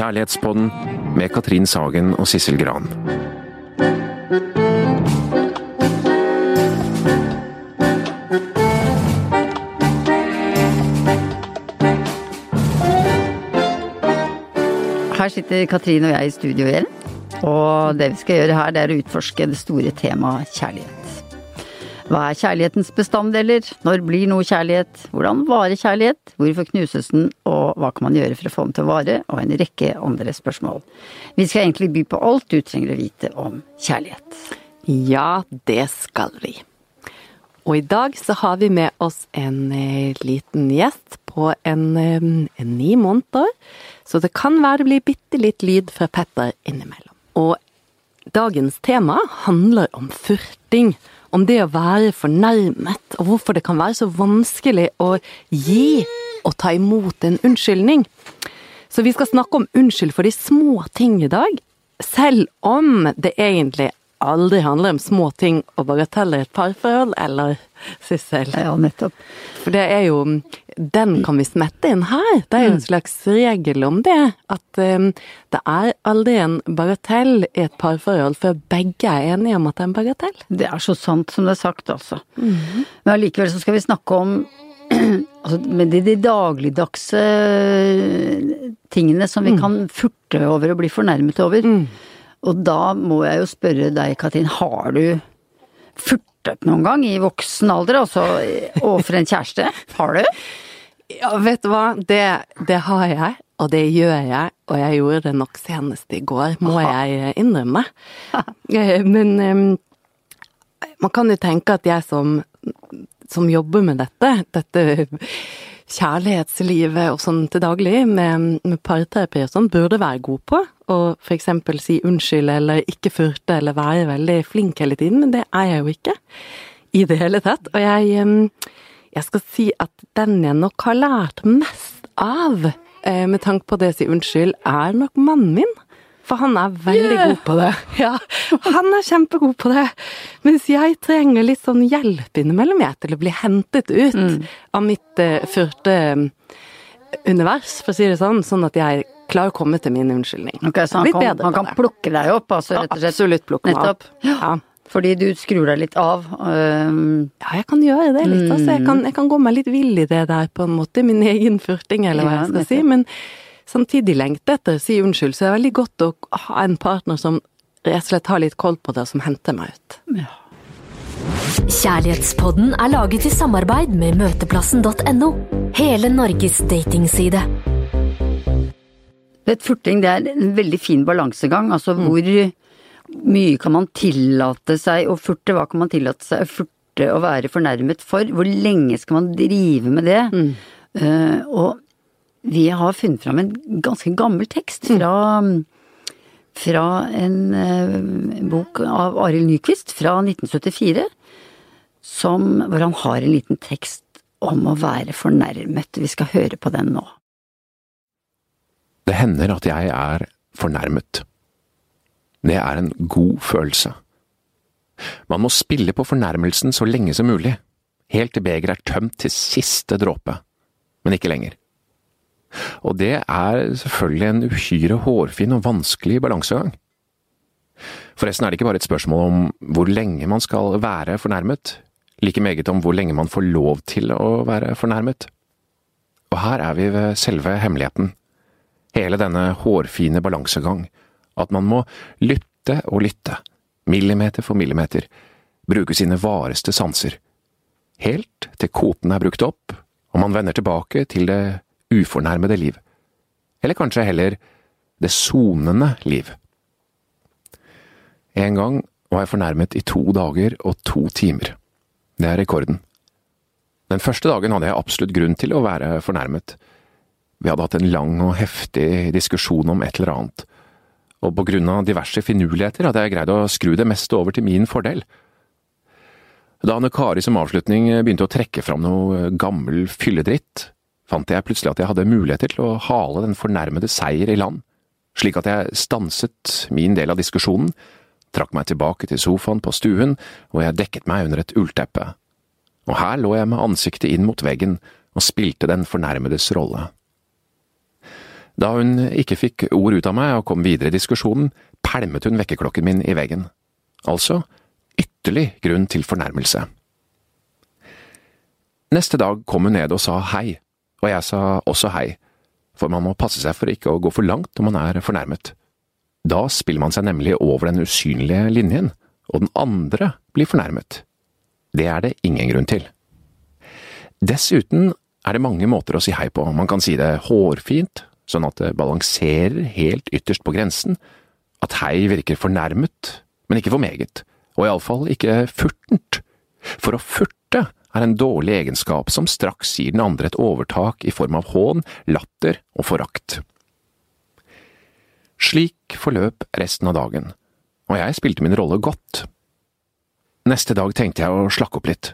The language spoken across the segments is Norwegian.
Kjærlighetspodden med Katrin Sagen og Sissel Gran. Her sitter Katrin og jeg i studio igjen. Og det vi skal gjøre her, det er å utforske det store temaet kjærlighet. Hva er kjærlighetens bestanddeler? Når blir noe kjærlighet? Hvordan varer kjærlighet? Hvorfor knuses den? Og hva kan man gjøre for å få den til å vare? Og en rekke andre spørsmål. Vi skal egentlig by på alt du trenger å vite om kjærlighet. Ja, det skal vi. Og i dag så har vi med oss en eh, liten gjest på en, eh, en ni måneder. Så det kan være det blir bitte litt lyd fra Petter innimellom. Og dagens tema handler om furting. Om det å være fornærmet, og hvorfor det kan være så vanskelig å gi og ta imot en unnskyldning. Så vi skal snakke om unnskyld for de små ting i dag. Selv om det egentlig aldri handler om små ting og bagateller i et parforhold, eller Sissel? Ja, nettopp. For det er jo Den kan vi smette inn her. Det er jo en slags regel om det. At um, det er aldri en bagatell i et parforhold før begge er enige om at det er en bagatell. Det er så sant som det er sagt, altså. Men allikevel så skal vi snakke om altså, med de, de dagligdagse tingene som vi kan furte over og bli fornærmet over. Og da må jeg jo spørre deg, Katrin, har du furtet noen gang i voksen alder, altså overfor en kjæreste? Har du? Ja, vet du hva, det, det har jeg, og det gjør jeg, og jeg gjorde det nok senest i går, må jeg innrømme. Eh, Men um, man kan jo tenke at jeg som, som jobber med dette, dette kjærlighetslivet og sånn til daglig, med, med parterapi og sånn, burde være god på. Og for eksempel si unnskyld eller ikke furte eller være veldig flink hele tiden, men det er jeg jo ikke. I det hele tatt. Og jeg, jeg skal si at den jeg nok har lært mest av, eh, med tanke på det å si unnskyld, er nok mannen min. For han er veldig Yeah. god på det. Ja, han er kjempegod på det. Mens jeg trenger litt sånn hjelp innimellom jeg til å bli hentet ut av mitt uh, furte univers, for å si det sånn. Sånn at jeg klarer å komme til min unnskyldning. Okay, så han kan, han kan det. plukke deg opp, altså rett og slett? absolutt plukke meg opp. Ja. Fordi du skrur deg litt av. øhm, Ja, jeg kan gjøre det litt. Altså, jeg, kan, jeg kan gå meg litt vill i det der, på en måte. Min egen furting, eller hva Ja, jeg skal si. Men samtidig lengte etter å si unnskyld, så det er veldig godt å ha en partner som rett og slett har litt koll på det, og som henter meg ut. Ja. Kjærlighetspodden er laget i samarbeid med møteplassen.no. Hele Norges datingside. Vet, furting det er en veldig fin balansegang. Altså hvor mye kan man tillate seg å furte, hva kan man tillate seg å furte og være fornærmet for? Hvor lenge skal man drive med det? Eh, og vi har funnet fram en ganske gammel tekst fra, fra en eh, bok av Arild Nyquist fra 1974, som, hvor han har en liten tekst om å være fornærmet. Vi skal høre på den nå. Det hender at jeg er fornærmet. Det er en god følelse. Man må spille på fornærmelsen så lenge som mulig, helt til begeret er tømt til siste dråpe, men ikke lenger. Og det er selvfølgelig en uhyre hårfin og vanskelig balansegang. Forresten er det ikke bare et spørsmål om hvor lenge man skal være fornærmet, like meget om hvor lenge man får lov til å være fornærmet. Og her er vi ved selve hemmeligheten. Hele denne hårfine balansegang, at man må lytte og lytte, millimeter for millimeter, bruke sine vareste sanser, helt til kvoten er brukt opp og man vender tilbake til det ufornærmede liv, eller kanskje heller det sonende liv. En gang var jeg fornærmet i to dager og to timer. Det er rekorden. Den første dagen hadde jeg absolutt grunn til å være fornærmet. Vi hadde hatt en lang og heftig diskusjon om et eller annet, og på grunn av diverse finurligheter hadde jeg greid å skru det meste over til min fordel. Da Anne Kari som avslutning begynte å trekke fram noe gammel fylledritt, fant jeg plutselig at jeg hadde muligheter til å hale den fornærmede seier i land, slik at jeg stanset min del av diskusjonen, trakk meg tilbake til sofaen på stuen, og jeg dekket meg under et ullteppe. Og her lå jeg med ansiktet inn mot veggen og spilte den fornærmedes rolle. Da hun ikke fikk ord ut av meg og kom videre i diskusjonen, pælmet hun vekkerklokken min i veggen. Altså ytterlig grunn til fornærmelse. Neste dag kom hun ned og sa hei, og jeg sa også hei, for man må passe seg for ikke å gå for langt når man er fornærmet. Da spiller man seg nemlig over den usynlige linjen, og den andre blir fornærmet. Det er det ingen grunn til. Dessuten er det mange måter å si hei på, man kan si det hårfint, sånn at det balanserer helt ytterst på grensen, at hei virker fornærmet, men ikke for meget, og iallfall ikke furtent, for å furte er en dårlig egenskap som straks gir den andre et overtak i form av hån, latter og forakt. Slik forløp resten av dagen, og jeg spilte min rolle godt. Neste dag tenkte jeg å slakke opp litt,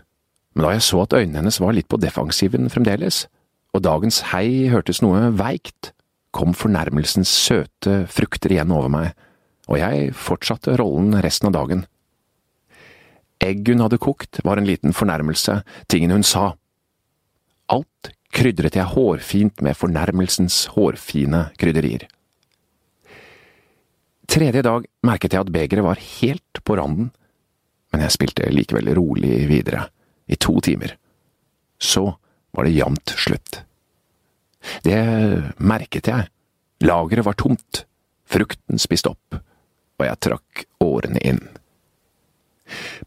men da jeg så at øynene hennes var litt på defensiven fremdeles, og dagens hei hørtes noe veikt, kom fornærmelsens søte frukter igjen over meg, og jeg fortsatte rollen resten av dagen. Egg hun hadde kokt, var en liten fornærmelse, tingen hun sa. Alt krydret jeg hårfint med fornærmelsens hårfine krydderier. Tredje dag merket jeg at begeret var helt på randen, men jeg spilte likevel rolig videre, i to timer. Så var det jevnt slutt. Det merket jeg. Lageret var tomt, frukten spist opp, og jeg trakk årene inn.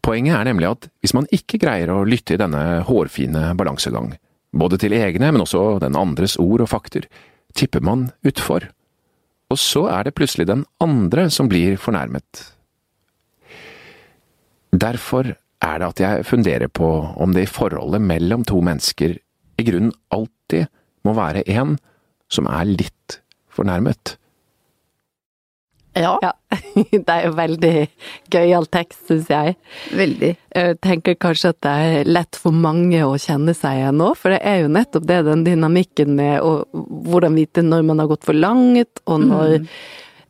Poenget er nemlig at hvis man ikke greier å lytte i denne hårfine balansegang, både til egne, men også den andres ord og fakter, tipper man utfor. Og så er det plutselig den andre som blir fornærmet. Derfor er det at jeg funderer på om det i forholdet mellom to mennesker i grunnen alltid må være en som er litt fornærmet. Ja, Ja. Det er jo veldig gøyal tekst, syns jeg. veldig. Jeg tenker kanskje at det er lett for mange å kjenne seg igjen nå, for det er jo nettopp det, den dynamikken med å, hvordan vite når man har gått for langt, og når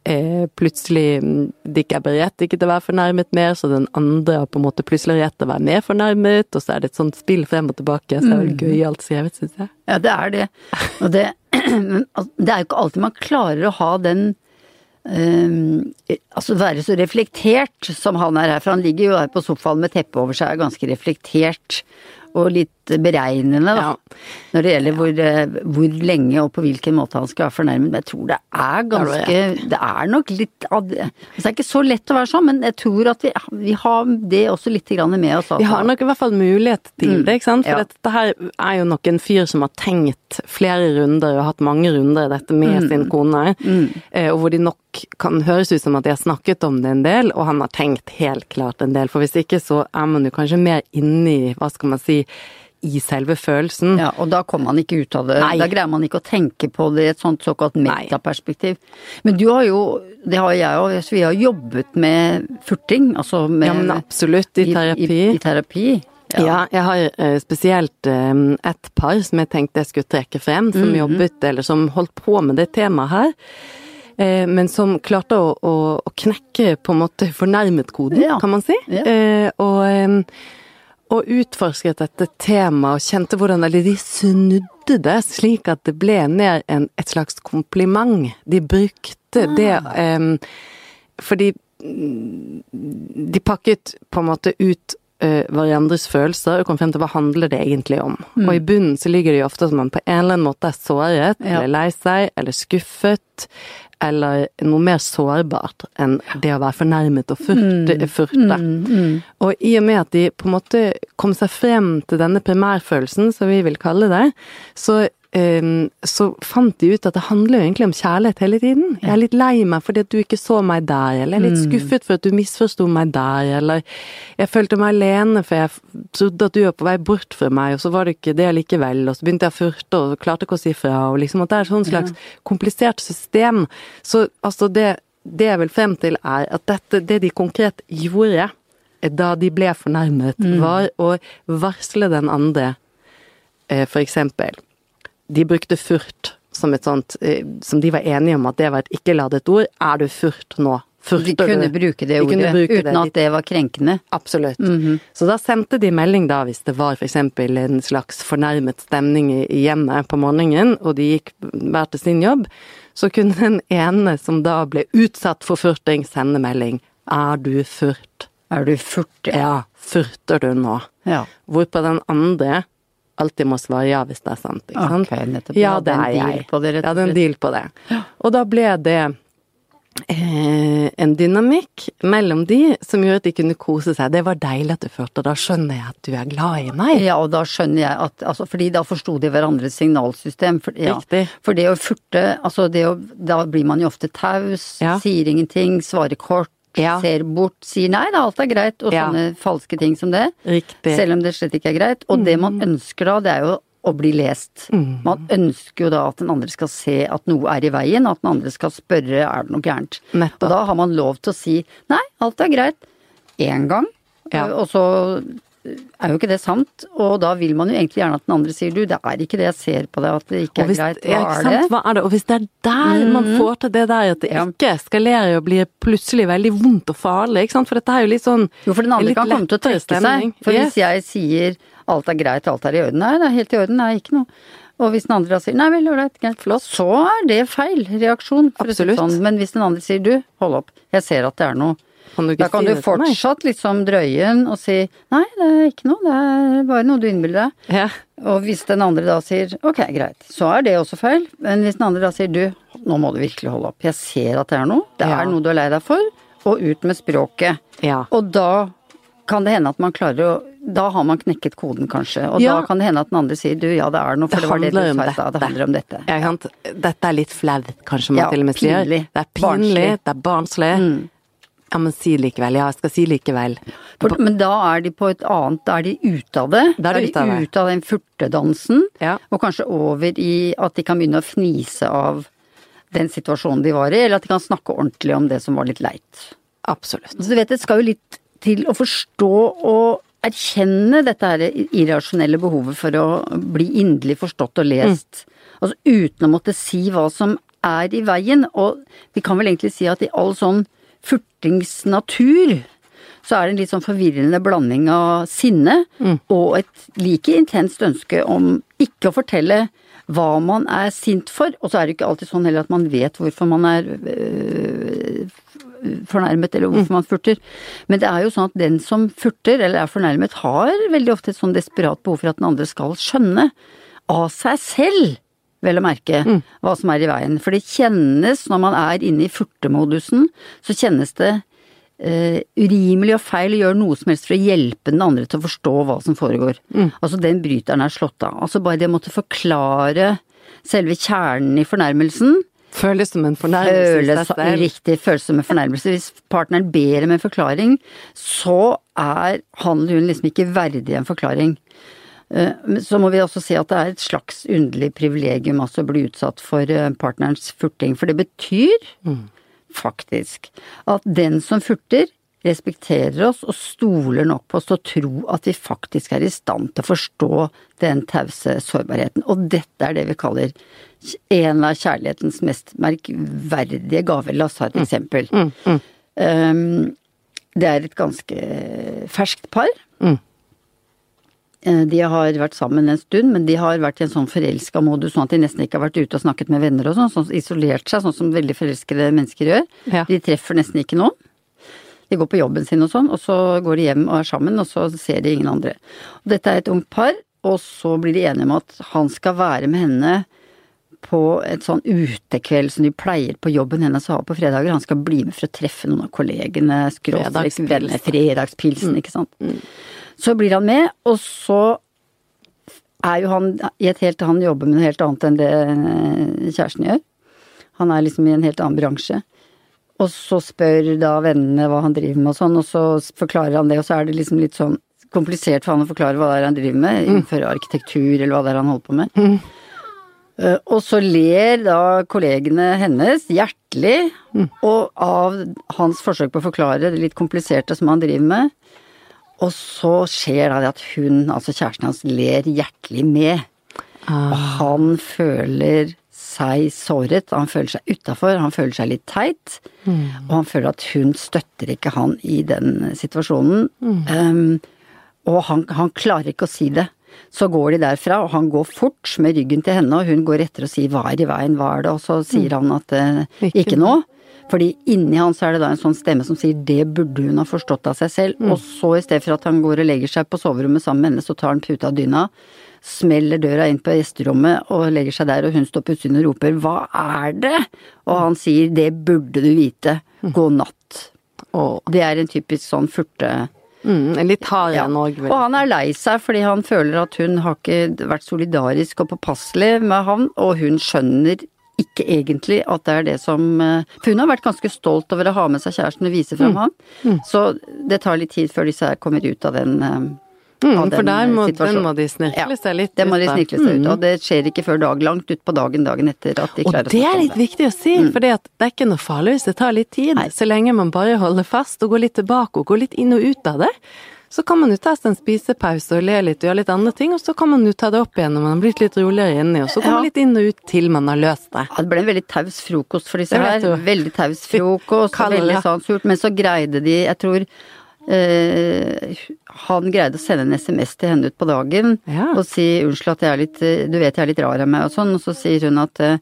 eh, plutselig mm, det ikke er berettiget til å være fornærmet mer, så den andre har på en måte plutselig rett til å være mer fornærmet, og så er det et sånt spill frem og tilbake, så det er vel gøyalt skrevet, syns jeg. Ja, det er det. Og det, det er jo ikke alltid man klarer å ha den ehm, Altså være så reflektert som han er her, for han ligger jo her på sofaen med teppet over seg, er ganske reflektert og litt beregnende, da. Ja. Når det gjelder hvor, eh, hvor lenge og på hvilken måte han skal være fornærmet. Men jeg tror det er ganske Det er nok litt altså, Det er ikke så lett å være sånn, men jeg tror at vi, vi har det også litt med oss. Vi har nok i hvert fall mulighet til Mm, det, ikke sant? For ja. dette her er jo nok en fyr som har tenkt flere runder og hatt mange runder i dette med Mm. sin kone, mm. og hvor de nok kan høres ut som at de har snakket om det en del, og han har tenkt helt klart en del. For hvis ikke så er man jo kanskje mer inni, hva skal man si, i selve følelsen. Ja, og da kommer man ikke ut av det. Nei. Da greier man ikke å tenke på det i et sånt såkalt metaperspektiv. Men du har jo, det har jeg òg, vi har jobbet med furting, altså med Ja, men absolutt, i terapi. I, i terapi. Ja. jeg har eh, spesielt eh, et par som jeg tenkte jeg skulle trekke frem, som Mhm. jobbet, eller som holdt på med det temaet her. Eh, men som klarte å, å, å knekke på en måte fornærmet-koden, Ja. kan man si. Ja. Eh, og, og utforsket dette temaet og kjente hvordan Eller de snudde det slik at det ble ned en, et slags kompliment. De brukte det um, fordi mm, de pakket på en måte ut uh, hverandres følelser og kom frem til hva handler det egentlig om. Og i bunnen så ligger det jo ofte at man på en eller annen måte er såret, Ja. eller lei seg, eller skuffet, eller noe mer sårbart enn det å være fornærmet og furte. furte. Og i og med at de på en måte kom seg frem til denne primærfølelsen, som vi vil kalle det, så eh, så fant de ut at det handler jo egentlig om kjærlighet hele tiden. Jeg er litt lei meg fordi at du ikke så meg der, eller jeg er litt skuffet for at du misforsto meg der, eller jeg følte meg alene for jeg trodde at du var på vei bort fra meg, og så var det ikke det likevel, og så begynte jeg å furte og klarte ikke å si fra, og liksom at det er et sånt slags komplisert system. Så altså det, det jeg vil frem til er at dette, det de konkret gjorde da de ble fornærmet, var å varsle den andre, eh, for eksempel de brukte furt som et sånt eh, Som de var enige om at det var et ikke-ladet ord. Er du furt nå? furter De kunne du? bruke det De ordet bruke uten det. at det var krenkende. Absolutt. Mhm. Så da sendte de melding da hvis det var f.eks. en slags fornærmet stemning i hjemmet på morgenen, og de gikk hver til sin jobb, så kunne den ene som da ble utsatt for furting, sende melding. Er du furt? Er du furt? Ja, furter du nå? Ja. Hvorpå den andre alltid må svare ja hvis det er sant, ikke sant? Okay, nettopp. Ja, det er jeg. jeg. og er en deal på det. Og da ble det eh, en dynamikk mellom de som gjorde at de kunne kose seg. Det var deilig at du følte, da skjønner jeg at du er glad i meg. Ja, og da skjønner jeg at altså, Fordi da forsto de hverandres signalsystem. For, ja. For det å furte, altså det å Da blir man jo ofte taus, Ja. sier ingenting, svarer kort, Ja. ser bort, sier nei, da, alt er greit, og Ja. sånne falske ting som det. Riktig. Selv om det slett ikke er greit. Og det man ønsker da, det er jo å bli lest. Mm. Man ønsker jo da at den andre skal se at noe er i veien, at den andre skal spørre er det noe gærent. Nettopp. Og da har man lov til å si nei, alt er greit. Én gang. Ja. Og så er jo ikke det sant, og da vil man jo egentlig gjerne at den andre sier du, det er ikke det jeg ser på deg at det ikke er hvis, greit, ja, hva ikke er det? Hva er det? Og hvis det er der man får til det der at det Ja. ikke eskalerer og blir plutselig veldig vondt og farlig, ikke sant? For dette er jo litt sånn Jo, for den andre kan komme til å trekke stemning. seg. For Yes. hvis jeg sier alt er greit, alt er i orden, nei, det er helt i orden, nei, ikke noe. Og hvis den andre da sier nei vel, ålreit, greit, flott, så er det feil reaksjon. Absolutt. sånn. Men hvis den andre sier du, hold opp, jeg ser at det er noe. Kan du ikke Da kan si du fortsatt liksom drøye den og si nei, det er ikke noe, det er bare noe du innbiller deg. Ja. Og hvis den andre da sier ok, greit, så er det også feil. Men hvis den andre da sier du, nå må du virkelig holde opp, jeg ser at det er noe, det Ja. er noe du er lei deg for, og ut med språket. Ja. Og da kan det hende at man klarer å Da har man knekket koden, kanskje. Og Ja. da kan det hende at den andre sier du, ja det er noe, for Det det, var det du sa i stad. Det handler om dette. Ja? Dette er litt flaut, kanskje man Ja, til og med sier. pinlig. Det er pinlig, Barnslig. det er barnslig. Ja, men si likevel. Ja, jeg skal si likevel. For, men da er de på et annet, da er de ute av det. Da er de ute av det. Ut av den furtedansen. Ja. Og kanskje over i at de kan begynne å fnise av den situasjonen de var i, eller at de kan snakke ordentlig om det som var litt leit. Absolutt. Så du vet, det skal jo litt til å forstå og erkjenne dette her irrasjonelle behovet for å bli inderlig forstått og lest. Altså uten å måtte si hva som er i veien. Og vi kan vel egentlig si at i all sånn furtingsnatur så er det en litt sånn forvirrende blanding av sinne og et like intenst ønske om ikke å fortelle hva man er sint for. Og så er det ikke alltid sånn heller at man vet hvorfor man er øh, fornærmet, eller hvorfor man furter. Men det er jo sånn at den som furter, eller er fornærmet, har veldig ofte et sånn desperat behov for at den andre skal skjønne, av seg selv, vel å merke, hva som er i veien. For det kjennes, når man er inne i furtemodusen, så kjennes det eh, urimelig og feil å gjøre noe som helst for å hjelpe den andre til å forstå hva som foregår. Altså den bryteren er slått av. Altså bare det å måtte forklare selve kjernen i fornærmelsen, Føles som en fornærmelse føles riktig følelse som en fornærmelse. Hvis partneren ber om en forklaring, så er han eller hun liksom ikke verdig en forklaring. Eh, Så må vi også si at det er et slags underlig privilegium altså å bli utsatt for eh, partnerens furting. For det betyr faktisk at den som furter, respekterer oss og stoler nok på oss til å tro at vi faktisk er i stand til å forstå den tause sårbarheten. Og dette er det vi kaller en av kjærlighetens mest merkverdige gaver. La oss ta et eksempel. Um, det er et ganske ferskt par. Eh, De har vært sammen en stund, men de har vært i en sånn forelska modus, sånn at de nesten ikke har vært ute og snakket med venner og sånn, sånn isolert seg, sånn som veldig forelskede mennesker gjør. Ja. De treffer nesten ikke noen. De går på jobben sin og sånn, og så går de hjem og er sammen, og så ser de ingen andre. Og dette er et ungt par, og så blir de enige om at han skal være med henne på et sånn utekveld som de pleier på jobben hennes å ha på fredager. Han skal bli med for å treffe noen av kollegene, skråstrek fredagspilsen, ikke sant. Så blir han med, og så er jo han i et helt Han jobber med noe helt annet enn det eh, kjæresten gjør. Han er liksom i en helt annen bransje. Og så spør da vennene hva han driver med og sånn, og så forklarer han det, og så er det liksom litt sånn komplisert for han å forklare hva det er han driver med, innenfor arkitektur eller hva det er han holder på med. Uh, Og så ler da kollegene hennes hjertelig og av hans forsøk på å forklare det litt kompliserte som han driver med. Og så skjer det at hun, altså kjæresten hans, ler hjertelig med. Og han føler seg såret, han føler seg utafor, han føler seg litt teit. Og han føler at hun støtter ikke han i den situasjonen. Um, og han, han klarer ikke å si det. Så går de derfra, og han går fort med ryggen til henne, og hun går etter og sier hva er i veien, hva er det, og så sier han at eh, Ikke ikke nå. Fordi inni han så er det da en sånn stemme som sier det burde hun ha forstått av seg selv. Og så i stedet for at han går og legger seg på soverommet sammen med henne, så tar han puta av dyna, smeller døra inn på gjesterommet og legger seg der, og hun står på utsiden og roper hva er det? Og han sier det burde du vite, god natt. Mm. Det er en typisk sånn furte... mm, litt hard Ja. enn òg, Og han er lei seg fordi han føler at hun har ikke vært solidarisk og påpasselig med han, og hun skjønner ikke egentlig at det er det som eh, For hun har vært ganske stolt over å ha med seg kjæresten og vise fram han, så det tar litt tid før disse her kommer ut av den, situasjonen Mm, for der eh, må, den må de snirkle seg litt Det må ut de snirkle seg ut Mm. og Det skjer ikke før dag langt utpå dagen dagen etter at de Og klarer å det snakke er litt litt viktig å si, for det er ikke noe farlig hvis det tar litt tid. Nei. Så lenge man bare holder fast og går litt tilbake og går litt inn og ut av det, så kan man jo ta seg en spisepause og le litt og gjøre litt andre ting, og så kan man jo ta det opp igjen når man har blitt litt roligere inni, og så kommer man litt inn og ut til man har løst det. Ja, det ble en veldig taus frokost for disse her. Veldig taus frokost, og veldig sånn surt. Men så greide de, jeg tror eh, han greide å sende en SMS til henne ut på dagen Ja. og si unnskyld at jeg er litt Du vet jeg er litt rar av meg og sånn, og så sier hun at eh,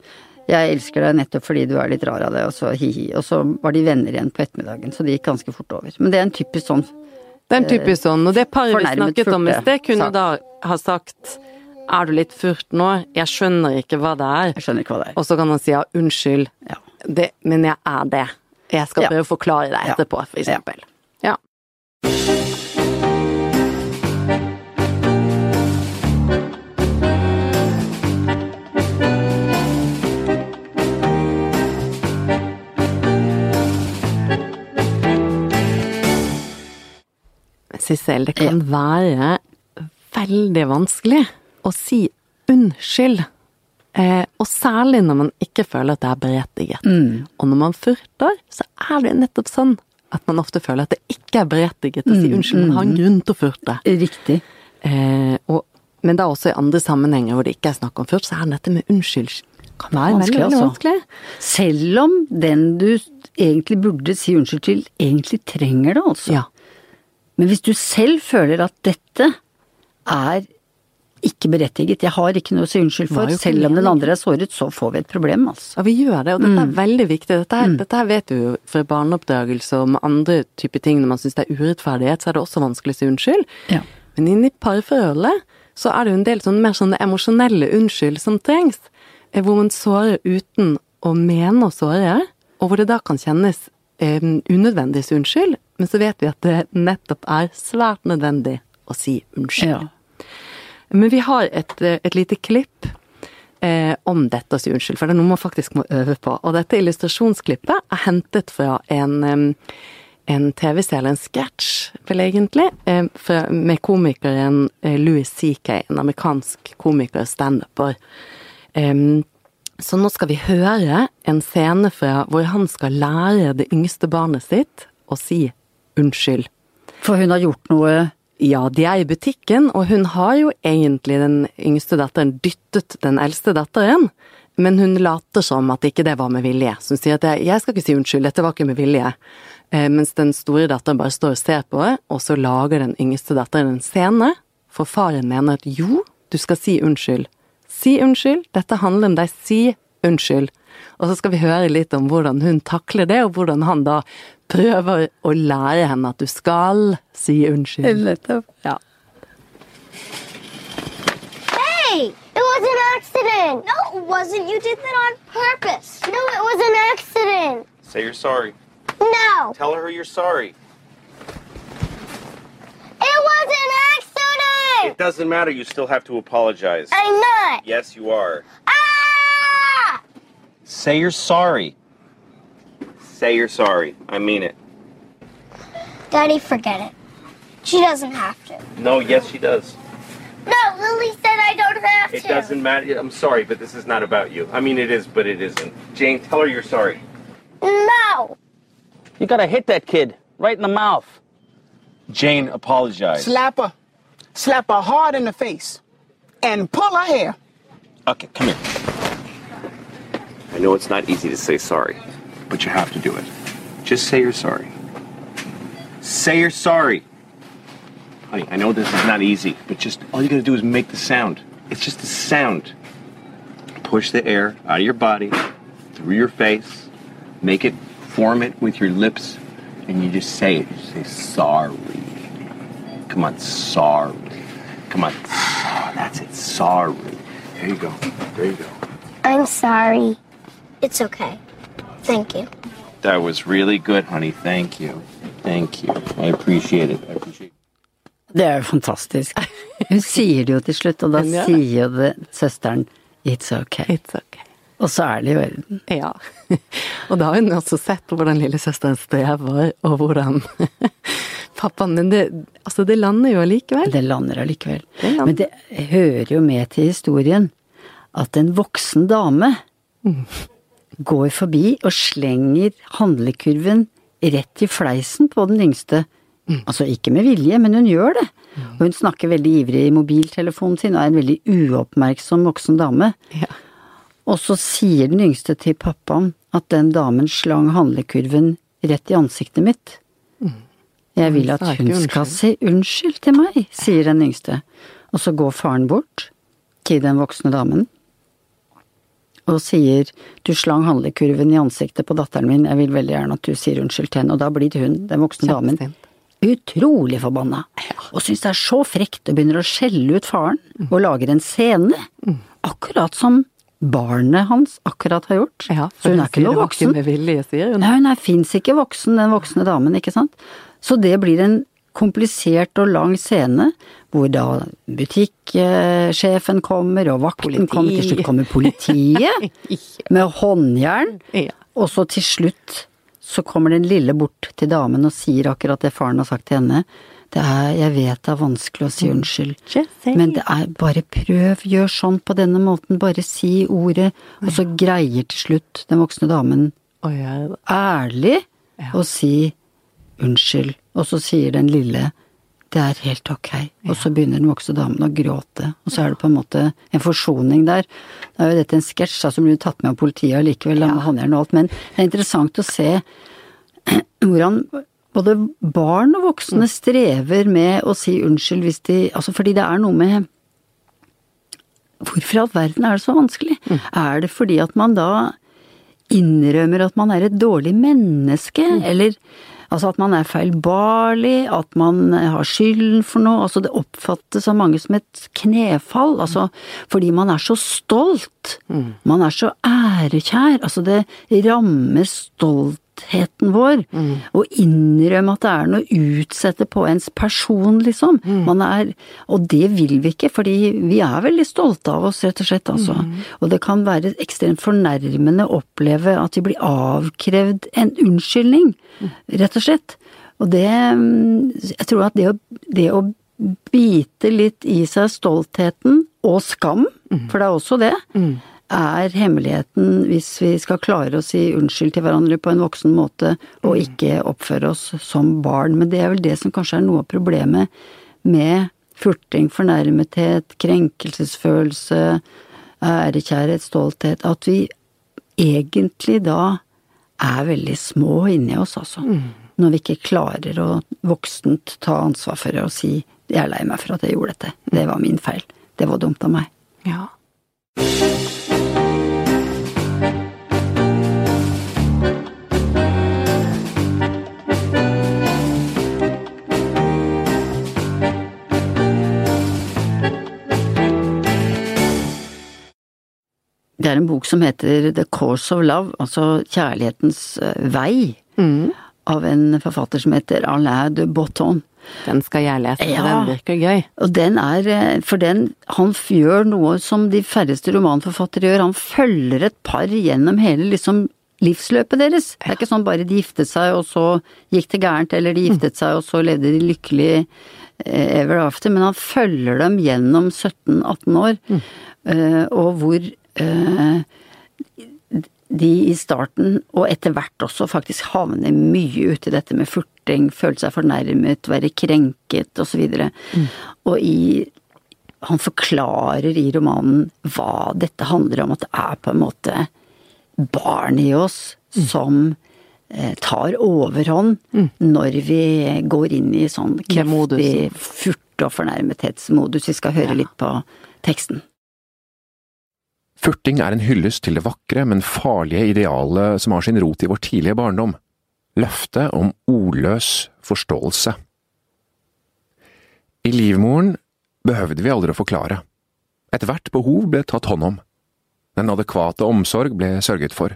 jeg elsker deg nettopp fordi du er litt rar av det, og så hi-hi. Og så var de venner igjen på ettermiddagen, så det gikk ganske fort over. Men det er en typisk sånn Det er en typisk sånn, og det paret vi snakket om i sted, kunne da ha sagt er du litt furt nå, jeg skjønner ikke hva det er. Jeg skjønner ikke hva det er. Og så kan han si ja, unnskyld, Ja. det, men jeg er det. Jeg skal Ja. prøve å forklare deg etterpå, for eksempel. Ja. Sissel, det kan være veldig vanskelig å si unnskyld. Eh, og særlig når man ikke føler at det er berettiget. Mm. Og når man furter, så er det nettopp sånn at man ofte føler at det ikke er berettiget å Mm, si unnskyld, man har en grunn til å furte. Riktig. Eh, og, men da også i andre sammenhenger hvor det ikke er snakk om furt, så er dette med unnskyld kan være Vanskelig, veldig altså. vanskelig. Selv om den du egentlig burde si unnskyld til, egentlig trenger det, altså. Ja. Men hvis du selv føler at dette er ikke berettiget, jeg har ikke noe å si unnskyld for, selv om den andre er såret, så får vi et problem, altså. Ja, vi gjør det, og dette Mm. er veldig viktig. Dette, her, dette her vet du jo fra barneoppdragelse og med andre typer ting når man syns det er urettferdighet, så er det også vanskelig å si unnskyld. Ja. Men inni parforholdet så er det jo en del sånn, mer sånne emosjonelle unnskyld som trengs, eh, hvor man sårer uten å mene å såre, og hvor det da kan kjennes eh, unødvendig unnskyld, men så vet vi at det nettopp er svært nødvendig å si unnskyld. Ja. Men vi har et, eh, et lite klipp eh, om dette å si unnskyld, for det er noe man faktisk må øve på. Og dette illustrasjonsklippet er hentet fra en, en TV-serie, en sketsj, vel egentlig, eh, fra, med komikeren eh, Louis C.K., en amerikansk komiker og standuper. Em, så nå skal vi høre en scene fra hvor han skal lære det yngste barnet sitt å si unnskyld. For hun har gjort noe Ja, de er i butikken, og hun har jo egentlig den yngste datteren dyttet den eldste datteren, men hun later som at ikke det var med vilje. Så hun sier at jeg, jeg skal ikke si unnskyld, dette var ikke med vilje. Eh, mens den store datteren bare står og ser på og så lager den yngste datteren en scene, for faren mener at jo, du skal si unnskyld. Si unnskyld, dette handler om deg, si unnskyld. Og så skal vi høre litt om hvordan hun takler det, og hvordan han da prøver å lære henne at du skal si unnskyld. Nettopp. Ja. Hey, it was an accident. No, it wasn't. You did that on purpose. No, it was an accident. Say you're sorry. No, Tell her you're sorry. it was an accident. It doesn't matter. You still have to apologize. I'm not. Yes, you are. Ah! Say you're sorry. Say you're sorry. I mean it. Daddy, forget it. She doesn't have to. No, yes, she does. No, Lily said I don't have It to. It doesn't matter. I'm sorry, but this is not about you. I mean, it is, but it isn't. Jane, tell her you're sorry. No. You gotta hit that kid right in the mouth. Jane, apologize. Slap her. Slap her hard in the face. And pull her hair. Okay, come here. I know it's not easy to say sorry, but you have to do it. Just say you're sorry. Say you're sorry. Honey, I know this is not easy, but just all you gotta do is make the sound. It's just a sound. Push the air out of your body, through your face, make it, form it with your lips, and you just say it. Say sorry. Come on, sorry. Come on. That's it, sorry. There you go. There you go. I'm sorry. It's okay. Thank you. That was really good, honey. Thank you. Thank you. I appreciate it. I appreciate. Det er jo fantastisk. Hun sier det jo til slutt, og da ja. sier jo det søsteren It's okay. It's okay. Og så er det jo orden. Ja. Og da har hun også sett hvordan lillesøsteren strever, og hvordan pappaen Men det, altså det lander jo allikevel. Det lander allikevel. Det lander. Men det hører jo med til historien at en voksen dame går forbi og slenger handlekurven rett i fleisen på den yngste. Altså ikke med vilje, men hun gjør det. Og hun snakker veldig ivrig i mobiltelefonen sin og er en veldig uoppmerksom voksen dame. Ja. Og så sier den yngste til pappaen at den damen slang handlekurven rett i ansiktet mitt. Jeg vil at hun skal si unnskyld til meg, sier den yngste. Og så går faren bort til den voksne damen og sier du slang handlekurven i ansiktet på datteren min, jeg vil veldig gjerne at du sier unnskyld til henne. Og da blir hun, den voksne damen, utrolig forbanna. Og syns det er så frekt og begynner å skjelle ut faren og lager en scene. Akkurat som barnet hans akkurat har gjort. Ja, så hun er ikke noe voksen. vilje, hun. Nei, hun fins ikke voksen, den voksne damen, ikke sant. Så det blir en komplisert og lang scene, hvor da butikksjefen kommer, og vakten Politi. kommer, til slutt kommer politiet med håndjern, Ja. og så til slutt så kommer den lille bort til damen og sier akkurat det faren har sagt til henne. Det er, jeg vet det er vanskelig å si unnskyld, men det er bare prøv, gjør sånn på denne måten, bare si ordet, og så greier til slutt den voksne damen ærlig å og si unnskyld, og så sier den lille det er helt ok, og så begynner den voksne damen å gråte, og så er det på en måte en forsoning der. Da er jo dette en sketsj som blir tatt med av politiet allikevel, ja. håndjern og alt, men det er interessant å se hvordan både barn og voksne strever med å si unnskyld hvis de Altså fordi det er noe med Hvorfor i all verden er det så vanskelig? Er det fordi at man da innrømmer at man er et dårlig menneske, eller altså at man er feilbarlig, at man har skylden for noe, altså det oppfattes av mange som et knefall, altså fordi man er så stolt, man er så ærekjær, altså det rammer stoltheten vår, å innrømme at det er noe å utsette på ens person, liksom. Man er, og det vil vi ikke, fordi vi er veldig stolte av oss, rett og slett, altså. Og det kan være ekstremt fornærmende å oppleve at vi blir avkrevd en unnskyldning, rett og slett. Og det, jeg tror at det å, det å bite litt i seg stoltheten og skam, for det er også det, er hemmeligheten hvis vi skal klare å si unnskyld til hverandre på en voksen måte og ikke oppføre oss som barn. Men det er vel det som kanskje er noe av problemet med furting, fornærmethet, krenkelsesfølelse, ærekjærhet, stolthet, at vi egentlig da er veldig små inni oss, altså. Når vi ikke klarer å voksent ta ansvar for det og si 'jeg er lei meg for at jeg gjorde dette', det var min feil, det var dumt av meg. Ja. Det er en bok som heter The Course of Love, altså Kjærlighetens vei, vei, av en forfatter som heter Alain de Botton. Den skal jeg lese, for Ja. den virker gøy. Og den er, eh, for den, han gjør noe som de færreste romanforfattere gjør, han følger et par gjennom hele liksom livsløpet deres. Det er ikke sånn bare de giftet seg og så gikk det gærent, eller de giftet seg og så levde de lykkelig eh, ever after, men han følger dem gjennom 17-18 år, mm. og hvor eh, de i starten, og etter hvert også, faktisk havner mye uti dette med furting, føle seg fornærmet, være krenket osv. Og i Han forklarer i romanen hva dette handler om, at det er på en måte barn i oss som eh, tar overhånd når vi går inn i sånn kraftig furte- og fornærmethetsmodus. Vi skal høre litt på teksten. Furting er en hyllest til det vakre, men farlige idealet som har sin rot i vår tidlige barndom. Løftet om ordløs forståelse. I livmoren behøvde vi aldri å forklare. Ethvert behov ble tatt hånd om. Den adekvate omsorg ble sørget for.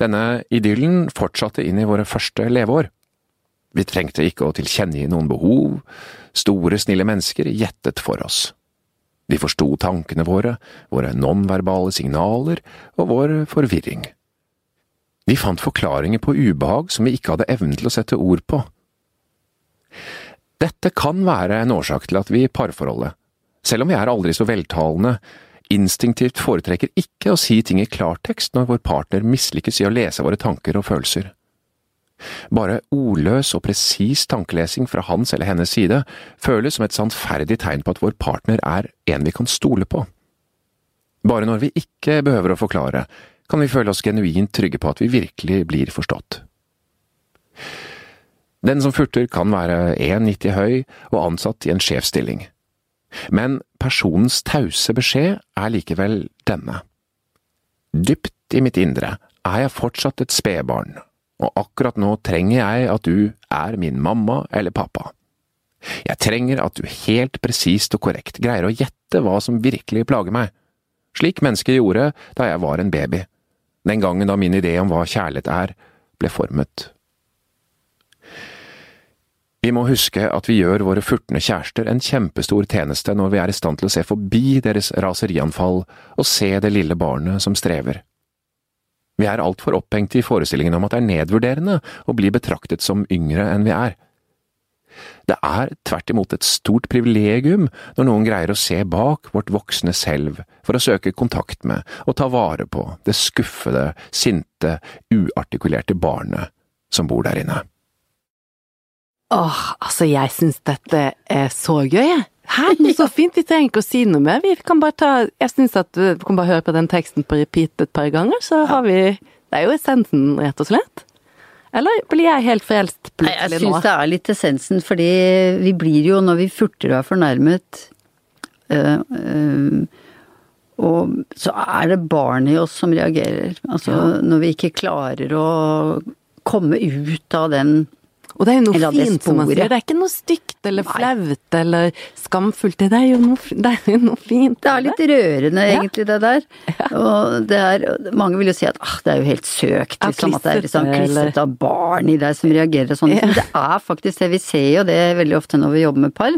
Denne idyllen fortsatte inn i våre første leveår. Vi trengte ikke å tilkjennegi noen behov, store, snille mennesker gjettet for oss. De forsto tankene våre, våre nonverbale signaler og vår forvirring. De fant forklaringer på ubehag som vi ikke hadde evnen til å sette ord på. Dette kan være en årsak til at vi i parforholdet, selv om vi er aldri så veltalende, instinktivt foretrekker ikke å si ting i klartekst når vår partner mislykkes i å lese våre tanker og følelser. Bare ordløs og presis tankelesing fra hans eller hennes side føles som et sannferdig tegn på at vår partner er en vi kan stole på. Bare når vi ikke behøver å forklare, kan vi føle oss genuint trygge på at vi virkelig blir forstått. Den som furter kan være 1,90 høy og ansatt i en sjefsstilling. Men personens tause beskjed er likevel denne. Dypt i mitt indre er jeg fortsatt et spedbarn, og akkurat nå trenger jeg at du er min mamma eller pappa. Jeg trenger at du helt presist og korrekt greier å gjette hva som virkelig plager meg, slik mennesker gjorde da jeg var en baby, den gangen da min idé om hva kjærlighet er, ble formet. Vi må huske at vi gjør våre furtende kjærester en kjempestor tjeneste når vi er i stand til å se forbi deres raserianfall og se det lille barnet som strever. Vi er altfor opphengt i forestillingen om at det er nedvurderende å bli betraktet som yngre enn vi er. Det er tvert imot et stort privilegium når noen greier å se bak vårt voksne selv for å søke kontakt med og ta vare på det skuffede, sinte, uartikulerte barnet som bor der inne. Åh, altså jeg syns dette er så gøy, jeg. Hæ, så fint, vi trenger ikke å si noe mer. Vi kan bare ta Jeg syns at vi kan bare høre på den teksten på repeat et par ganger, så har vi Det er jo essensen, rett og slett. Eller blir jeg helt frelst jeg plutselig nå? syns det er litt essensen, fordi vi blir jo, når vi furter og er fornærmet øh, øh, Og så er det barn i oss som reagerer. Altså når vi ikke klarer å komme ut av den Og det er jo noe det fint, som man sier. Det er ikke noe stygt eller flaut eller skamfullt. Det er jo noe, det er jo noe fint. Det er litt rørende, Ja. egentlig, det der. Og det er Mange vil jo si at ah, det er jo helt søkt, Ja, liksom. At det er liksom klissete, av barn i deg som reagerer og sånn. Ja. Men det er faktisk det. Vi ser jo det veldig ofte når vi jobber med par.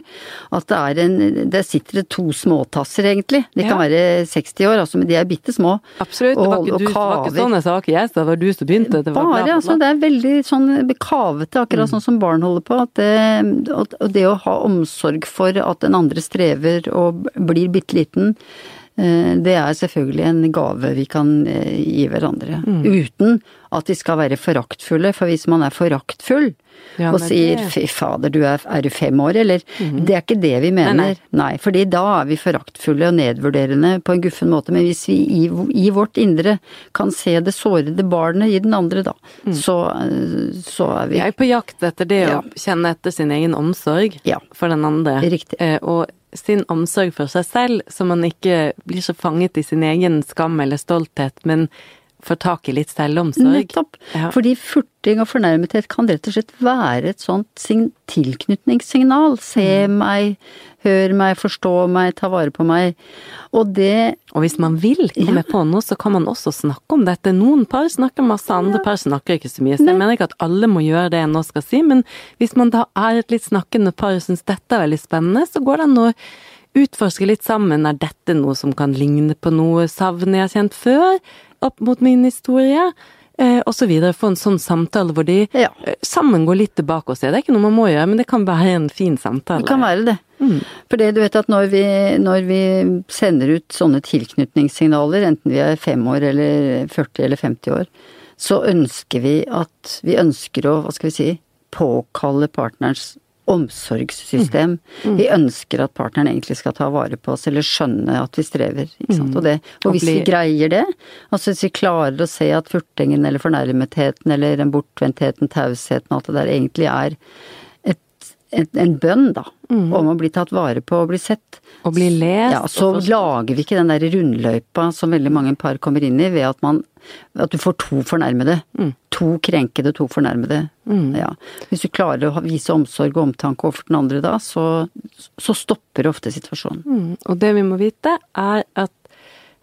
At det er en Der sitter det to småtasser, egentlig. De kan Ja. være 60 år, altså, men de er bitte små. Absolutt. Det var ikke, du, det var ikke sånne saker jeg sa det var du som begynte. Det var Bare, altså. Det er veldig sånn kavete, akkurat sånn som barn holder på. At det, og det å ha omsorg for at den andre strever og blir bitte liten, det er selvfølgelig en gave vi kan eh, gi hverandre. Uten at vi skal være foraktfulle, for hvis man er foraktfull Ja, og sier det- 'fy fader, du er, er du fem år', eller Det er ikke det vi mener. nei. Nei, fordi da er vi foraktfulle og nedvurderende på en guffen måte. Men hvis vi i, i vårt indre kan se det sårede barnet i den andre, da, så, eh, så er vi Jeg er på jakt etter det Ja. å kjenne etter sin egen omsorg Ja. for den andre. Riktig. Eh, og sin omsorg for seg selv, så man ikke blir så fanget i sin egen skam eller stolthet, men får tak i litt selvomsorg. Nettopp. Ja. Fordi furting og fornærmethet kan rett og slett være et sånt tilknytningssignal. Se Mm. meg, hør meg, forstå meg, ta vare på meg. Og det Og hvis man vil komme på noe, så kan man også snakke om dette. Noen par snakker masse, andre par snakker ikke så mye. Så jeg mener ikke at alle må gjøre det jeg nå skal si, men hvis man da er et litt snakkende par og syns dette er veldig spennende, så går det an å utforske litt sammen. Er dette noe som kan ligne på noe savn jeg har kjent før, opp mot min historie? Eh, og så videre. Få en sånn samtale hvor de Ja. eh, sammen går litt tilbake og ser. Det er ikke noe man må gjøre, men det kan være en fin samtale. Det kan være det. Mm. For det du vet at når vi, når vi sender ut sånne tilknytningssignaler, enten vi er fem år eller 40 eller 50 år, så ønsker vi at Vi ønsker å, hva skal vi si, påkalle partnerens omsorgssystem. Vi ønsker at partneren egentlig skal ta vare på oss, eller skjønne at vi strever. Sant? Og, det, og hvis vi greier det, altså hvis vi klarer å se at furtingen eller fornærmetheten eller den bortvendtheten, tausheten og alt det der egentlig er et, en bønn, da, om å bli tatt vare på og bli sett. Og bli lest. Ja, så lager vi ikke den der rundløypa som veldig mange par kommer inn i, ved at man at du får to fornærmede. To krenkede, to fornærmede. Ja. Hvis du klarer å vise omsorg og omtanke overfor den andre da, så, så stopper ofte situasjonen. Mm, Og det vi må vite, er at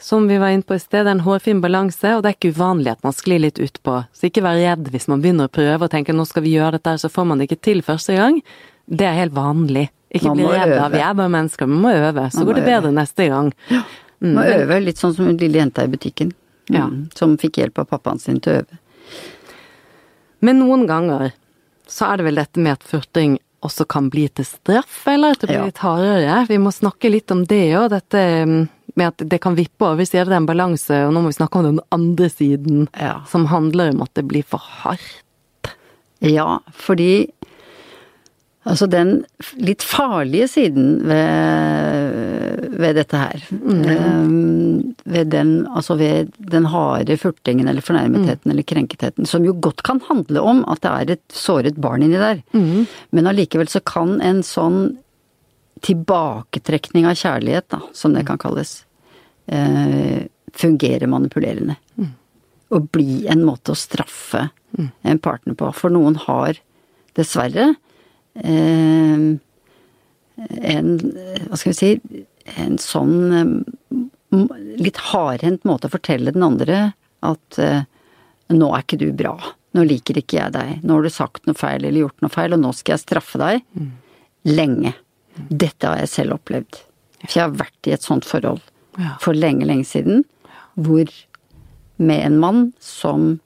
som vi var inne på i sted, det er en hårfin balanse, og det er ikke uvanlig at man sklir litt utpå. Så ikke vær redd hvis man begynner å prøve og tenker nå skal vi gjøre dette, så får man det ikke til første gang. Det er helt vanlig. Ikke bli redd av, vi er bare mennesker, vi må øve. Så går det bedre neste gang. Må øve litt sånn som den lille jenta i butikken. Ja. Mm, Som fikk hjelp av pappaen sin til å øve. Men noen ganger så er det vel dette med at furting også kan bli til straff, eller at det blir Ja. litt hardere. Vi må snakke litt om det òg, dette mm, med at det kan vippe over. Vi sier det er en balanse, og nå må vi snakke om den andre siden, Ja. som handler om at det blir for hardt. Ja, fordi Altså den litt farlige siden ved, ved dette her eh, Ved den, altså ved den harde furtingen eller fornærmetheten eller krenketheten, som jo godt kan handle om at det er et såret barn inni der. Men allikevel så kan en sånn tilbaketrekning av kjærlighet, da, som det kan kalles, eh, fungere manipulerende. Og bli en måte å straffe en partner på. For noen har dessverre en Hva skal vi si En sånn eh, litt hardhendt måte å fortelle den andre at eh, nå er ikke du bra. Nå liker ikke jeg deg. Nå har du sagt noe feil eller gjort noe feil, og nå skal jeg straffe deg. Lenge. Dette har jeg selv opplevd. For jeg har vært i et sånt forhold Ja. for lenge, lenge siden. Hvor med en mann som eh,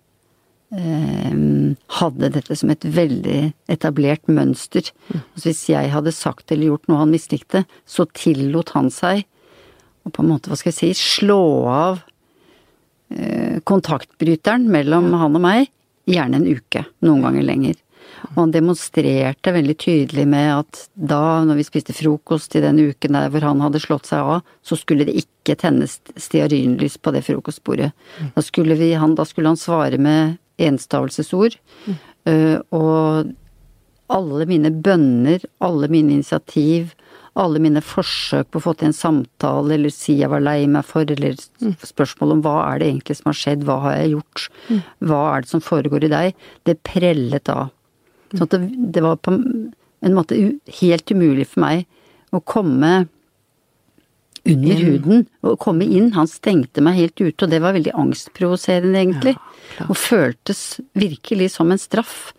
hadde dette som et veldig etablert mønster. Altså hvis jeg hadde sagt eller gjort noe han mislikte, så tillot han seg å på en måte, hva skal jeg si, slå av eh, kontaktbryteren mellom han og meg, gjerne en uke, noen ganger lenger. Og han demonstrerte veldig tydelig med at da, når vi spiste frokost i den uken der hvor han hadde slått seg av, så skulle det ikke tennes stearinlys på det frokostbordet. Da skulle, vi, han, da skulle han svare med enstavelsesord. øh, og alle mine bønner, alle mine initiativ, alle mine forsøk på å få til en samtale, eller si jeg var lei meg for, eller spørsmål om hva er det egentlig som har skjedd, hva har jeg gjort, hva er det som foregår i deg, det prellet av. Sånn at det, det var på en måte helt umulig for meg å komme under huden, og komme inn. Han stengte meg helt ute, og det var veldig angstprovoserende, egentlig. Ja, og føltes virkelig som en straff.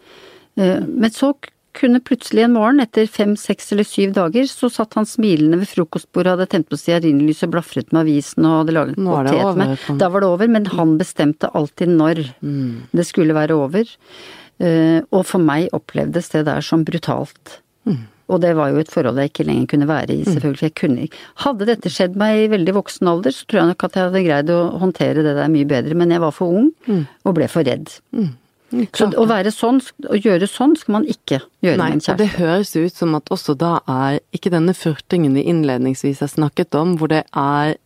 Eh, Men så kunne plutselig en morgen, etter fem, seks eller syv dager, så satt han smilende ved frokostbordet, hadde tent på stearinlyset, blafret med avisen og hadde laget potet til meg. Da var det over, men han bestemte alltid når det skulle være over. Eh, Og for meg opplevdes det der som brutalt. Og det var jo et forhold jeg ikke lenger kunne være i, selvfølgelig. Jeg kunne ikke Hadde dette skjedd meg i veldig voksen alder, så tror jeg nok at jeg hadde greid å håndtere det der mye bedre, men jeg var for ung og ble for redd. Så å være sånn, å gjøre sånn, skal man ikke gjøre Nei, med en kjæreste. det høres ut som at også da er ikke denne furtingen vi innledningsvis har snakket om, hvor det er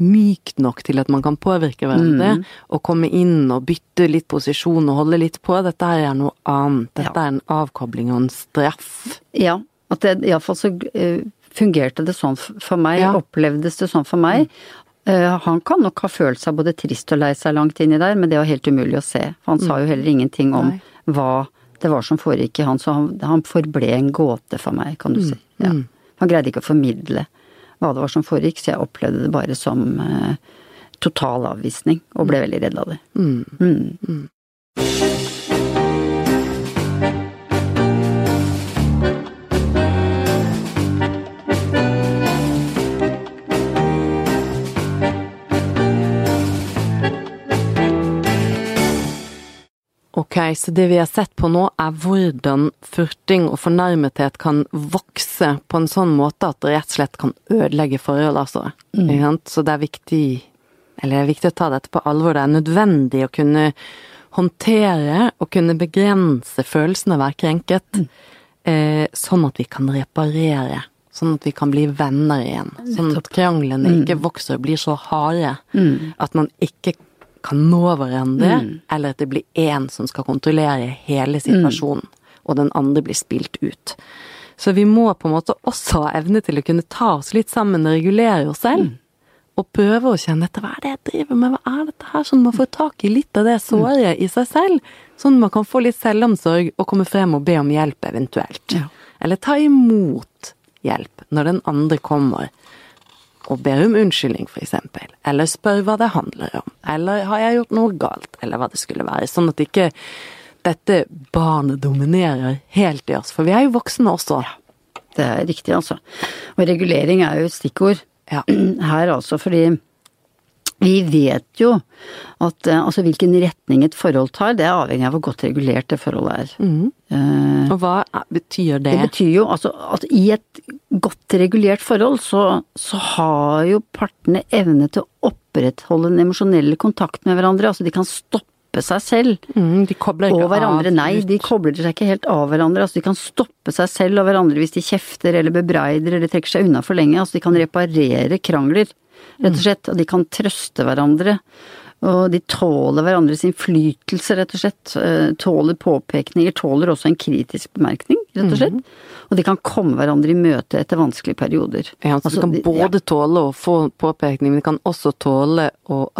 mykt nok til at man kan påvirke hverandre, Mm. og komme inn og bytte litt posisjon og holde litt på. Dette er noe annet. Dette Ja. er en avkobling og en straff. Ja, at iallfall så eh, fungerte det sånn for meg, Ja. opplevdes det sånn for meg. Uh, han kan nok ha følt seg både trist og lei seg langt inni der, men det var helt umulig å se. For han sa jo heller ingenting om Nei. hva det var som foregikk i han, så han, han forble en gåte for meg, kan du si. Ja. Han greide ikke å formidle hva det var som foregikk, så jeg opplevde det bare som uh, total avvisning, og ble veldig redd av det. Mm. Ok, så det vi har sett på nå er hvordan furting og fornærmethet kan vokse på en sånn måte at det rett og slett kan ødelegge forhold, altså. Mm. Så det er viktig, eller det er viktig å ta dette på alvor. Det er nødvendig å kunne håndtere og kunne begrense følelsen av være krenket. eh, sånn at vi kan reparere. Sånn at vi kan bli venner igjen. Sånn at kranglene ikke vokser og blir så harde at man ikke kan nå hverandre, eller at det blir én som skal kontrollere hele situasjonen, og den andre blir spilt ut. Så vi må på en måte også ha evne til å kunne ta oss litt sammen og regulere oss selv. Og prøve å kjenne etter hva er det jeg driver med, hva er dette her, sånn man får tak i litt av det såret i seg selv. Sånn man kan få litt selvomsorg og komme frem og be om hjelp eventuelt. Ja. Eller ta imot hjelp når den andre kommer og ber om unnskyldning, for eksempel. Eller spør hva det handler om. Eller har jeg gjort noe galt, eller hva det skulle være. Sånn at ikke dette barnet dominerer helt i oss. For vi er jo voksne også. Det er riktig, altså. Og regulering er jo et stikkord Ja. her, altså, fordi vi vet jo at eh, altså hvilken retning et forhold tar, det er avhengig av hvor godt regulert det forholdet er. Eh, Og hva betyr det? Det betyr jo altså at i et godt regulert forhold, så, så har jo partene evne til å opprettholde den emosjonelle kontakt med hverandre. Altså de kan stoppe seg selv Mm, de kobler ikke og hverandre. av. Nei, de kobler seg ikke helt av hverandre. Altså de kan stoppe seg selv og hverandre hvis de kjefter eller bebreider eller trekker seg unna for lenge. Altså de kan reparere krangler, rett og slett. Og de kan trøste hverandre. Og de tåler hverandres innflytelse, rett og slett. Eh, Tåler påpekninger, tåler også en kritisk bemerkning, rett og slett. Og de kan komme hverandre i møte etter vanskelige perioder. Ja, altså, Altså, de kan både både tåle å få påpekning, men de kan også tåle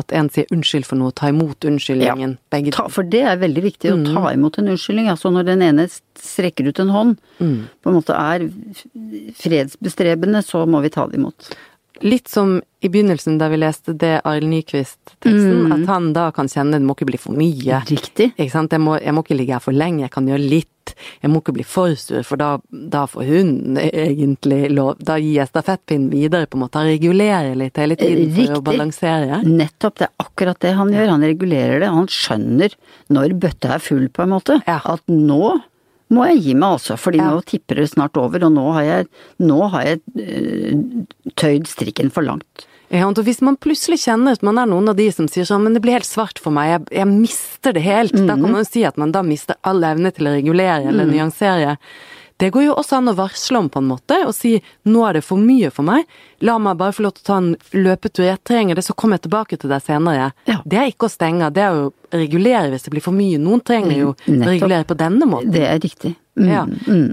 at en sier unnskyld for noe, ta imot unnskyldningen. Begge ta, for det er veldig viktig å ta imot en unnskyldning. Altså når den ene strekker ut en hånd, på en måte er fredsbestrebende, så må vi ta det imot. Litt som i begynnelsen da vi leste det Arild Nyquist-teksten, at han da kan kjenne det må ikke bli for mye. Riktig. Ikke sant? Jeg må, jeg må ikke ligge her for lenge, jeg kan gjøre litt. Jeg må ikke bli for sur, for da, da får hun egentlig lov Da gir jeg stafettpinnen videre, på en måte. Han regulerer litt hele tiden for å Riktig. balansere. Nettopp, det er akkurat det han gjør. Han regulerer det. Han skjønner når bøtta er full, på en måte. Ja. At nå må jeg gi meg, altså. Fordi Ja. nå tipper det snart over, og nå har jeg, nå har jeg eh, tøyd strikken for langt. Ja, og hvis man plutselig kjenner at man er noen av de som sier sånn, men det blir helt svart for meg, jeg, jeg mister det helt, da kan man jo si at man da mister all evne til å regulere eller nyansere. Det går jo også an å varsle om på en måte, og si nå er det for mye for meg, la meg bare få lov til å ta en løpetur, jeg trenger det, så kommer jeg tilbake til deg senere. Ja. Det er ikke å stenge, det er å regulere hvis det blir for mye. Noen trenger jo å Nettopp. regulere på denne måten. Det er riktig. Mm, Ja.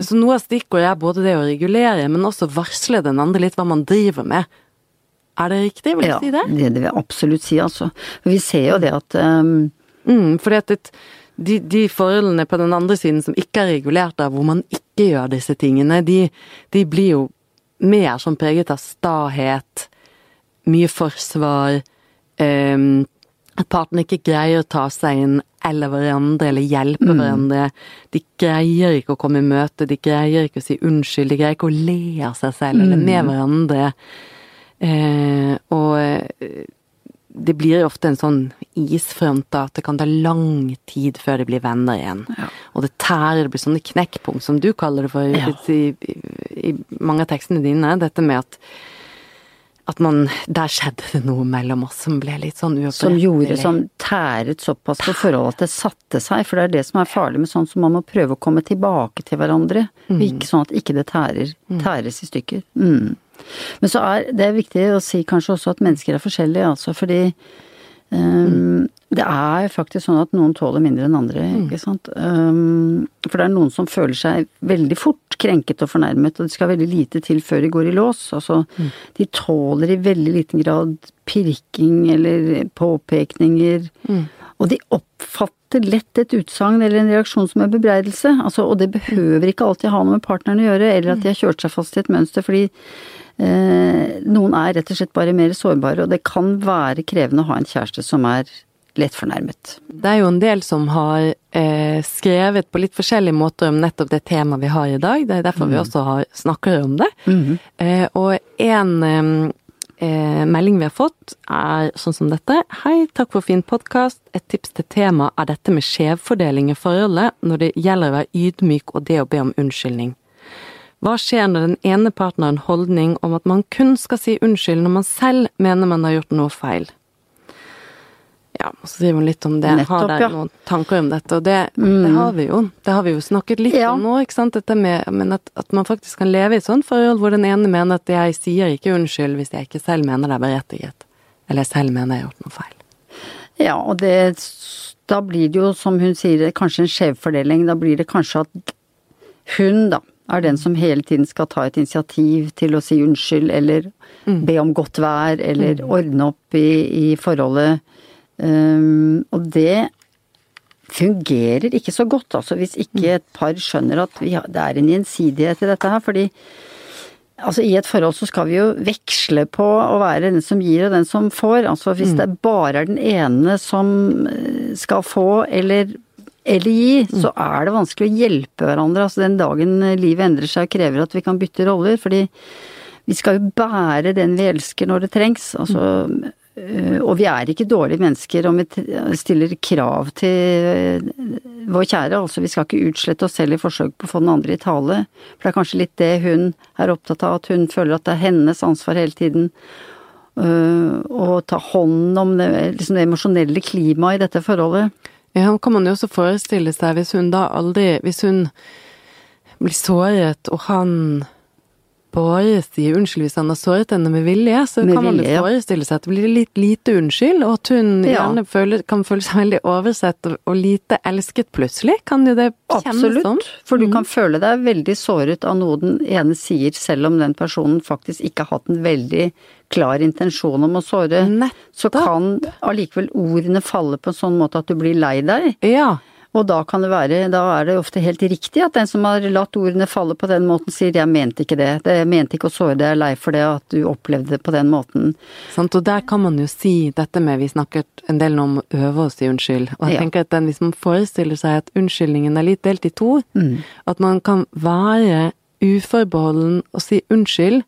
Så noe av stikkordet er både det å regulere, men også varsle den andre litt hva man driver med. Er det riktig, vil du Ja, si det? Ja, det vil jeg absolutt si, altså. Vi ser jo det at um, Mm, fordi at et, de, de forholdene på den andre siden som ikke er regulert av hvor man ikke gjør disse tingene, de, de blir jo mer sånn preget av stahet, mye forsvar, ehm, at partene ikke greier å ta seg inn eller hverandre eller hjelpe hverandre. De greier ikke å komme i møte, de greier ikke å si unnskyld, de greier ikke å le av seg selv eller med hverandre. Eh, og eh, det blir ofte en sånn isfront da, at det kan ta lang tid før de blir venner igjen. Og det tærer, det blir sånne knekkpunkt, som du kaller det for Ja. i, i, i mange av tekstene dine. Dette med at at man Der skjedde det noe mellom oss som ble litt sånn som gjorde uopprettelig. som tæret såpass på forholdet at det satte seg. For det er det som er farlig med sånn som man må prøve å komme tilbake til hverandre. Ikke sånn at ikke det tærer, tæres i stykker. Mm. Men så er det er viktig å si kanskje også at mennesker er forskjellige, altså. Fordi um, det er faktisk sånn at noen tåler mindre enn andre, ikke sant. Um, for det er noen som føler seg veldig fort krenket og fornærmet, og det skal veldig lite til før de går i lås. Altså, de tåler i veldig liten grad pirking eller påpekninger. Og de oppfatter lett et utsagn eller en reaksjon som en bebreidelse. Altså, og det behøver ikke alltid ha noe med partneren å gjøre, eller at de har kjørt seg fast i et mønster, fordi noen er rett og slett bare mer sårbare, og det kan være krevende å ha en kjæreste som er lett fornærmet. Det er jo en del som har eh, skrevet på litt forskjellige måter om nettopp det temaet vi har i dag. Det er derfor vi også har, snakker om det. eh, og en eh, eh, melding vi har fått er sånn som dette. Hei, takk for fin podkast. Et tips til tema er dette med skjevfordeling i forholdet når det gjelder å være ydmyk og det å be om unnskyldning. Hva skjer når den ene parten har en holdning om at man kun skal si unnskyld når man selv mener man har gjort noe feil? Ja, og så sier hun litt om det. Nettopp, har dere ja. Mm. noen tanker om dette? Og det, det har vi jo. Det har vi jo snakket litt Ja. om nå, ikke sant. Dette med men at, at man faktisk kan leve i et sånt forhold hvor den ene mener at jeg sier ikke unnskyld hvis jeg ikke selv mener det er berettiget. Eller jeg selv mener jeg har gjort noe feil. Ja, og det Da blir det jo, som hun sier, kanskje en skjevfordeling. Da blir det kanskje at hun, da, er den som hele tiden skal ta et initiativ til å si unnskyld, eller be om godt vær, eller ordne opp i, i forholdet. Um, og det fungerer ikke så godt, altså, hvis ikke et par skjønner at vi har, det er en gjensidighet i dette her. Fordi altså, i et forhold så skal vi jo veksle på å være den som gir og den som får. Altså hvis det bare er den ene som eh, skal få eller eller gi, så er det vanskelig å hjelpe hverandre. Altså den dagen livet endrer seg og krever at vi kan bytte roller. Fordi vi skal jo bære den vi elsker når det trengs. Altså, øh, og vi er ikke dårlige mennesker om vi stiller krav til øh, vår kjære. Altså vi skal ikke utslette oss selv i forsøk på å få den andre i tale. For det er kanskje litt det hun er opptatt av, at hun føler at det er hennes ansvar hele tiden. øh, Å ta hånd om det, liksom det emosjonelle klimaet i dette forholdet. Ja, kan man jo også forestille seg hvis hun da aldri Hvis hun blir såret, og han bare sier unnskyld hvis han har såret henne med vilje, så Med kan man vilje, forestille seg at det blir litt lite unnskyld, og at hun Ja. gjerne føler, kan føle seg veldig oversett og, lite elsket plutselig. Kan jo det kjennes Absolutt. som. For du kan føle deg veldig såret av noe den ene sier, selv om den personen faktisk ikke har hatt en veldig klar intensjon om å såre. Nettopp. Så kan allikevel ordene falle på en sånn måte at du blir lei deg. Ja. Og da kan det være, da er det ofte helt riktig at den som har latt ordene falle på den måten, sier 'jeg mente ikke det', det jeg mente ikke å såre deg, jeg er lei for det at du opplevde det på den måten. Sant, og der kan man jo si dette med Vi snakket en del nå om å øve å si unnskyld. Og jeg Ja. tenker at den, hvis man forestiller seg at unnskyldningen er litt delt i to, Mm. at man kan være uforbeholden og si unnskyld.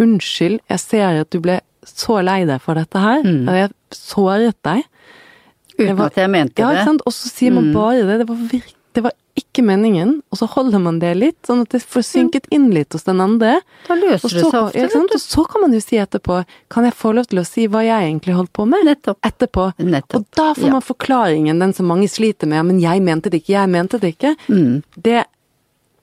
Unnskyld, jeg ser at du ble så lei deg for dette her, Mm. og jeg såret deg. Uten var- at jeg mente Ja, ikke det. sant. Og så sier man Mm. bare det. Det var, virk, det var ikke meningen, og så holder man det litt, sånn at det får synket inn litt hos den andre. Da løser så, det seg ofte, ja, og så kan man jo si etterpå Kan jeg få lov til å si hva jeg egentlig holdt på med? Nettopp. Etterpå. Nettopp. Og da får Ja. man forklaringen, den som mange sliter med. Men jeg mente det ikke, jeg mente det ikke. Mm. Det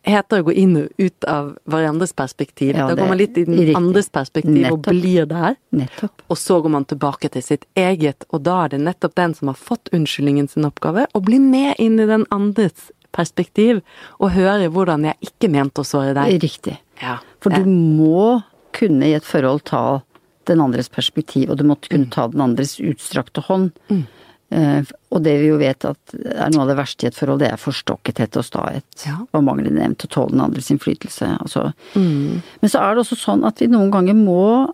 heter å gå inn og ut av hverandres perspektiv. Ja, da går man litt i den riktig. andres perspektiv og blir der. Nettopp. Og så går man tilbake til sitt eget, og da er det nettopp den som har fått unnskyldningen sin oppgave, å bli med inn i den andres perspektiv, og høre hvordan jeg ikke mente å såre deg. Riktig. Ja. For du må kunne i et forhold ta den andres perspektiv, og du måtte Mm. kunne ta den andres utstrakte hånd. Eh, og det vi jo vet at er noe av det verste i et forhold, det er forstokkethet og stahet. Ja. Og manglende evne til å tåle den andres innflytelse. Altså. Mm. Men så er det også sånn at vi noen ganger må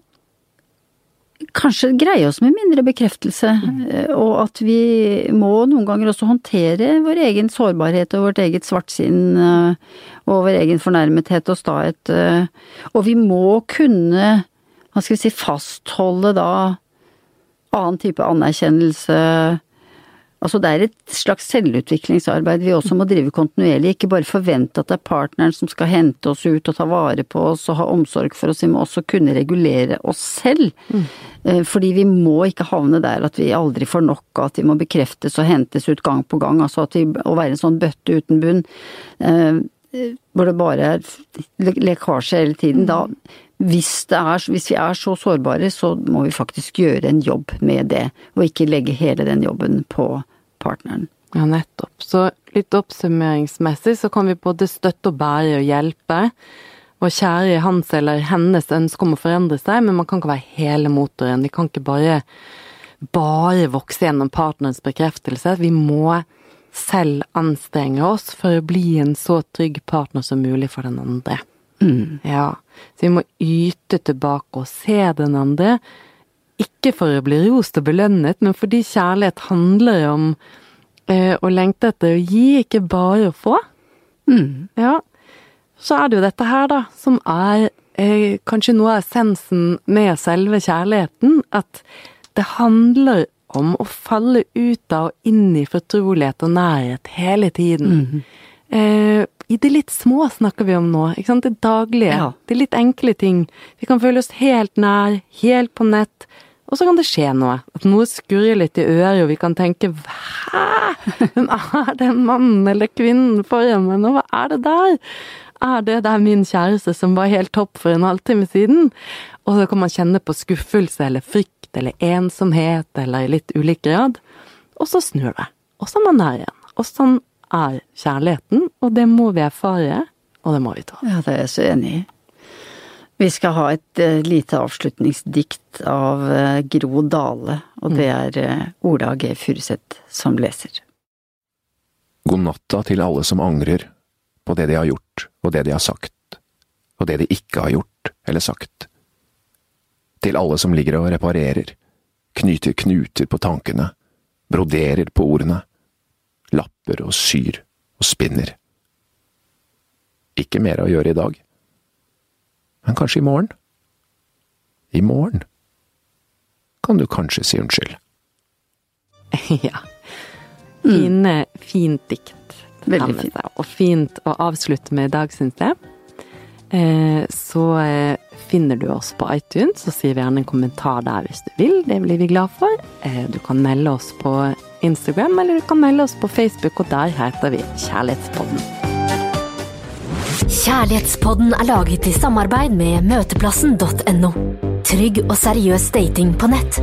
kanskje greie oss med mindre bekreftelse, Mm. og at vi må noen ganger også håndtere vår egen sårbarhet og vårt eget svartsinn eh, og vår egen fornærmethet og stahet. eh, Og vi må kunne, hva skal vi si, fastholde da annen type anerkjennelse. Altså det er et slags selvutviklingsarbeid vi også må drive kontinuerlig, ikke bare forvente at det er partneren som skal hente oss ut og ta vare på oss og ha omsorg for oss, vi må også kunne regulere oss selv. Mm. Fordi vi må ikke havne der at vi aldri får nok, og at vi må bekreftes og hentes ut gang på gang. Altså at vi, å være en sånn bøtte uten bunn, eh, hvor det bare er lekkasje hele tiden, da hvis, er, hvis vi er så sårbare, så må vi faktisk gjøre en jobb med det, og ikke legge hele den jobben på partneren. Ja, nettopp. Så litt oppsummeringsmessig så kan vi både støtte og bære og hjelpe. Og kjære hans eller hennes ønske om å forandre seg, men man kan ikke være hele motoren. Vi kan ikke bare, bare vokse gjennom partnerens bekreftelse. Vi må selv anstrenge oss for å bli en så trygg partner som mulig for den andre. Ja. Så vi må yte tilbake og se den andre. Ikke for å bli rost og belønnet, men fordi kjærlighet handler om eh, å lengte etter å gi, ikke bare å få. Ja. Så er det jo dette her, da, som er eh, kanskje noe av essensen med selve kjærligheten. At det handler om å falle ut av og inn i fortrolighet og nærhet hele tiden. Eh, I det litt små snakker vi om nå. ikke sant? Det daglige. Ja. Det litt enkle ting. Vi kan føle oss helt nær, helt på nett. Og så kan det skje noe. At noe skurrer litt i øret, og vi kan tenke Hæ? Hvem er den mannen eller kvinnen foran meg nå? Hva er det der? Er det der min kjæreste som var helt topp for en halvtime siden? Og så kan man kjenne på skuffelse eller frykt eller ensomhet eller i litt ulik grad. Og så snur det. Og så er man der igjen. Og sånn er kjærligheten, og det må vi erfare, og det må vi ta. Ja, det er jeg så enig i. Vi skal ha et uh, lite avslutningsdikt av uh, Gro Dale, og det er uh, Ola G. Furuseth som leser. God natta til alle som angrer på det de har gjort og det de har sagt, og det de ikke har gjort eller sagt. Til alle som ligger og reparerer, knyter knuter på tankene, broderer på ordene, lapper og syr og spinner. Ikke mer å gjøre i dag. Men kanskje i morgen? I morgen kan du kanskje si unnskyld. ja. Fine, fint dikt. Veldig fint. Og fint å avslutte med i dag, syns jeg. Eh, så eh, finner du oss på iTunes, og skriv gjerne en kommentar der hvis du vil. Det blir vi glad for. Eh, du kan melde oss på Instagram, eller du kan melde oss på Facebook, og der heter vi Kjærlighetspodden. Kjærlighetspodden er laget i samarbeid med møteplassen.no. Trygg og seriøs dating på nett.